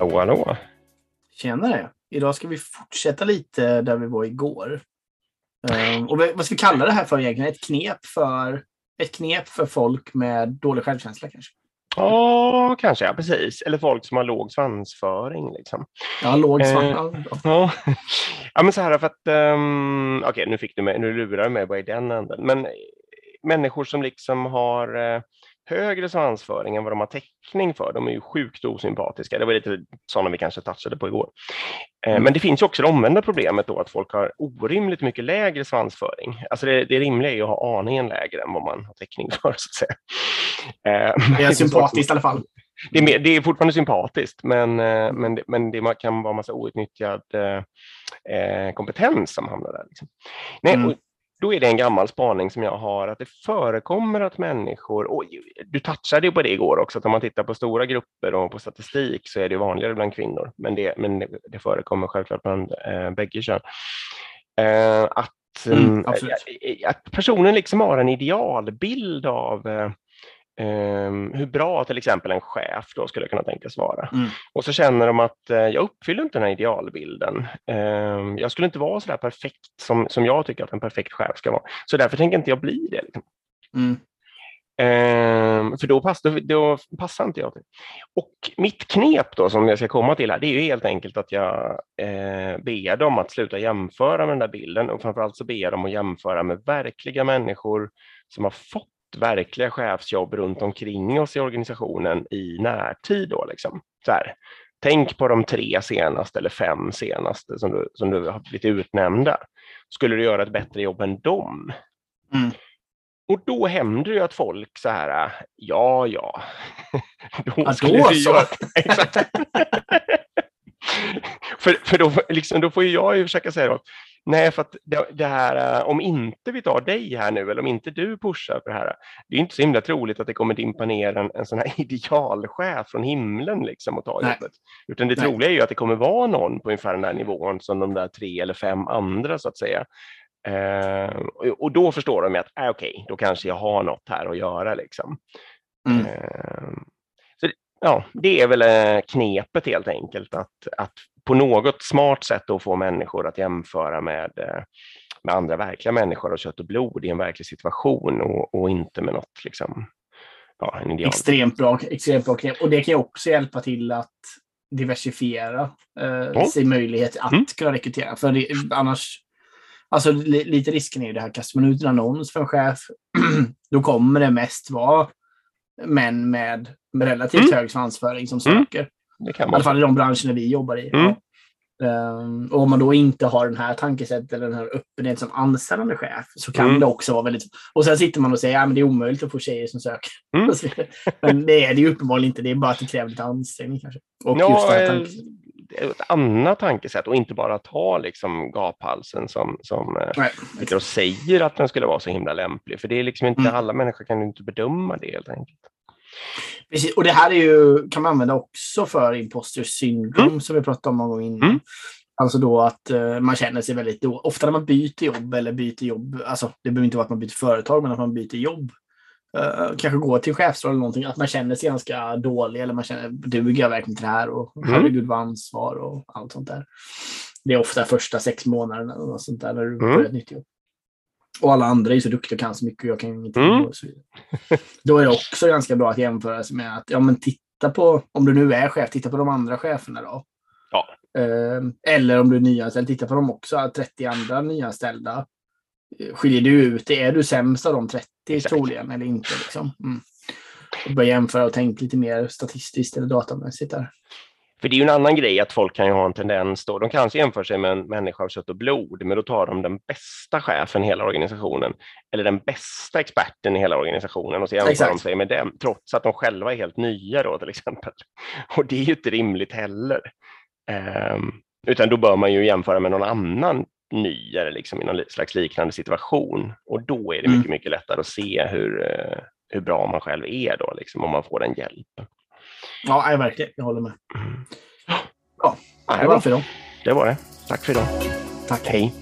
Hallå, hallå. Tjenare! Idag ska vi fortsätta lite där vi var igår. Um, och vad ska vi kalla det här för egentligen? Ett knep för, ett knep för folk med dålig självkänsla kanske? Ja, kanske, ja, precis. Eller folk som har låg svansföring. Liksom. Ja, låg svansföring. Eh, ja. ja, men så här för att, um, okej, okay, nu fick du mig, nu lurar du mig bara i den änden, men människor som liksom har uh, högre svansföring än vad de har täckning för. De är ju sjukt osympatiska. Det var lite sådana vi kanske touchade på igår. Eh, mm. Men det finns ju också det omvända problemet då att folk har orimligt mycket lägre svansföring. Alltså det, det rimliga är att ha aningen lägre än vad man har täckning för så att säga. Eh, det är sympatiskt i alla fall. Det är, det är fortfarande sympatiskt, men, eh, men, det, men det kan vara massa outnyttjad eh, kompetens som hamnar där. Liksom. Nej, mm då är det en gammal spaning som jag har att det förekommer att människor, och du touchade ju på det igår också, att om man tittar på stora grupper och på statistik så är det vanligare bland kvinnor, men det, men det förekommer självklart bland eh, bägge kön. Eh, att, mm, att, att, personen liksom har en idealbild av eh, Um, hur bra till exempel en chef då skulle kunna tänkas vara. Mm. Och så känner de att uh, jag uppfyller inte den här idealbilden. Um, jag skulle inte vara så där perfekt som, som jag tycker att en perfekt chef ska vara. Så därför tänker inte jag bli det. Liksom. Mm. Um, för då, pass, då, då, passar inte jag till. Och mitt knep då som jag ska komma till här, det är ju helt enkelt att jag uh, ber dem att sluta jämföra med den där bilden och framförallt så ber jag dem att jämföra med verkliga människor som har fått verkliga chefsjobb runt omkring oss i organisationen i närtid. Då, liksom. så här, tänk på de tre senaste eller fem senaste som du, som du har blivit utnämnda. Skulle du göra ett bättre jobb än dem? Mm. Och då händer det att folk så här, ja, ja. då, ja, då så. Göra, för, för då, liksom, då får jag ju försöka säga då, Nej, för att det, det, här, eh, om inte vi tar dig här nu, eller om inte du pushar för det här, det är inte så himla troligt att det kommer dimpa ner en, en sån här idealchef från himlen liksom och ta Nej. jobbet. Utan det Nej. troliga är ju att det kommer vara någon på ungefär den där nivån som de där tre eller fem andra så att säga. Eh, och då förstår de att, äh, okej, okay, då kanske jag har något här att göra liksom. Mm. Eh, ja, det är väl eh, knepet helt enkelt, att, att på något smart sätt att få människor att jämföra med, eh, med andra verkliga människor och kött och blod i en verklig situation och, och inte med något liksom, ja, en ideal. Extremt bra, extremt bra knep. Och det kan ju också hjälpa till att diversifiera eh, oh. sin möjlighet att mm. kunna rekrytera. För det, annars, alltså lite risken är ju det här, kastar man ut en annons för en chef, då kommer det mest vara män med relativt mm. hög svansföring som mm. söker. Det kan man. I alla fall i de branscherna vi jobbar i. Mm. Um, och om man då inte har den här tankesättet eller den här öppenheten som anställande chef så kan mm. det också vara väldigt... Och sen sitter man och säger att ja, det är omöjligt att få tjejer som söker. Mm. men det är det ju uppenbarligen inte. Det är bara att det kräver lite ansträngning kanske. Och ja, just det här eh, ett annat tankesätt och inte bara ta liksom gaphalsen som, som eh, och säger att den skulle vara så himla lämplig. För det är liksom inte, mm. alla människor kan inte bedöma det helt enkelt. Precis, och det här är ju, kan man använda också för imposter syndrome mm. som vi pratade om någon gång innan. Mm. Alltså då att uh, man känner sig väldigt då, Ofta när man byter jobb eller byter jobb, alltså det behöver inte vara att man byter företag, men att man byter jobb. Uh, kanske går till chefsroll eller någonting, att man känner sig ganska dålig eller man känner, duger jag verkligen till det här och mm. herregud vad ansvar och allt sånt där. Det är ofta första sex månaderna och sånt där när du mm. börjar ett nytt jobb. Och alla andra är så duktiga och kan så mycket och jag kan ingenting. Mm. Och så vidare. Då är det också ganska bra att jämföra sig med att ja, men titta på, om du nu är chef, titta på de andra cheferna då. Ja. Eh, eller om du är nyanställd, titta på dem också. 30 andra nyanställda. Skiljer du ut det? Är du sämst av de 30 Exakt. troligen eller inte? Liksom? Mm. Och börja jämföra och tänka lite mer statistiskt eller datamässigt där. För det är ju en annan grej att folk kan ju ha en tendens då, de kanske jämför sig med en människa av kött och blod, men då tar de den bästa chefen i hela organisationen eller den bästa experten i hela organisationen och så jämför Exakt. de sig med dem, trots att de själva är helt nya då till exempel. Och det är ju inte rimligt heller. Um, utan då bör man ju jämföra med någon annan ny eller liksom i någon slags liknande situation och då är det mycket, mm. mycket lättare att se hur, eh, hur bra man själv är då, liksom, om man får den hjälpen. Ja, verkligen. Jag håller med. Mm. Ja, det var för idag. Det var det. Tack för idag. Tack. Hej.